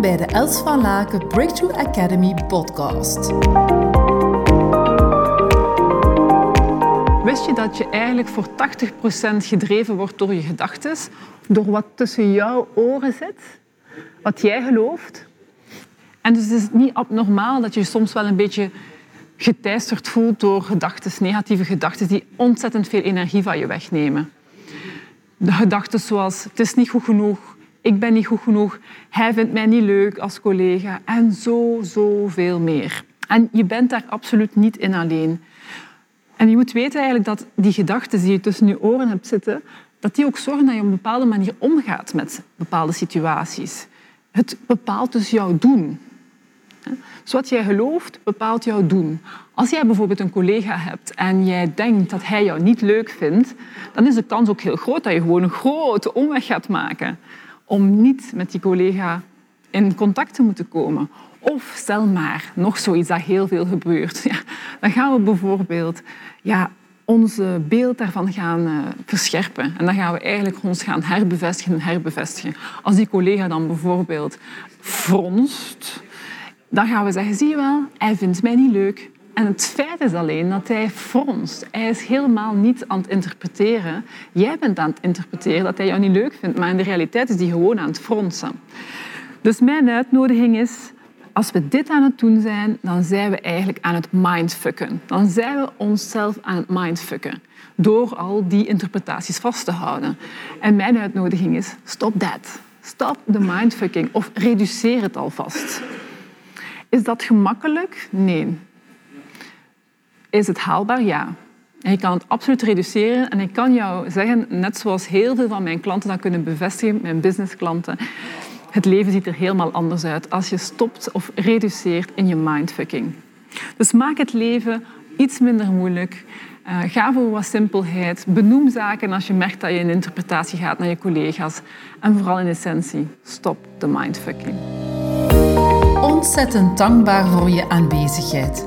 Bij de Els van Laken Breakthrough Academy podcast. Wist je dat je eigenlijk voor 80% gedreven wordt door je gedachten, door wat tussen jouw oren zit, wat jij gelooft? En dus het is niet abnormaal dat je je soms wel een beetje geteisterd voelt door gedachten, negatieve gedachten die ontzettend veel energie van je wegnemen. De gedachten zoals het is niet goed genoeg, ik ben niet goed genoeg, hij vindt mij niet leuk als collega en zo, zoveel meer. En je bent daar absoluut niet in alleen. En je moet weten eigenlijk dat die gedachten die je tussen je oren hebt zitten, dat die ook zorgen dat je op een bepaalde manier omgaat met bepaalde situaties. Het bepaalt dus jouw doen. Dus wat jij gelooft, bepaalt jouw doen. Als jij bijvoorbeeld een collega hebt en jij denkt dat hij jou niet leuk vindt, dan is de kans ook heel groot dat je gewoon een grote omweg gaat maken om niet met die collega in contact te moeten komen. Of stel maar, nog zoiets dat heel veel gebeurt. Ja, dan gaan we bijvoorbeeld ja, onze beeld daarvan gaan uh, verscherpen. En dan gaan we eigenlijk ons gaan herbevestigen en herbevestigen. Als die collega dan bijvoorbeeld fronst, dan gaan we zeggen, zie je wel, hij vindt mij niet leuk. En het feit is alleen dat hij fronst. Hij is helemaal niet aan het interpreteren. Jij bent aan het interpreteren dat hij jou niet leuk vindt, maar in de realiteit is hij gewoon aan het fronsen. Dus mijn uitnodiging is, als we dit aan het doen zijn, dan zijn we eigenlijk aan het mindfucken. Dan zijn we onszelf aan het mindfucken door al die interpretaties vast te houden. En mijn uitnodiging is, stop dat. Stop de mindfucking of reduceer het alvast. Is dat gemakkelijk? Nee. Is het haalbaar? Ja. En je kan het absoluut reduceren. En ik kan jou zeggen, net zoals heel veel van mijn klanten dat kunnen bevestigen, mijn businessklanten, het leven ziet er helemaal anders uit als je stopt of reduceert in je mindfucking. Dus maak het leven iets minder moeilijk. Uh, ga voor wat simpelheid. Benoem zaken als je merkt dat je in interpretatie gaat naar je collega's. En vooral in essentie, stop de mindfucking. Ontzettend dankbaar voor je aanwezigheid.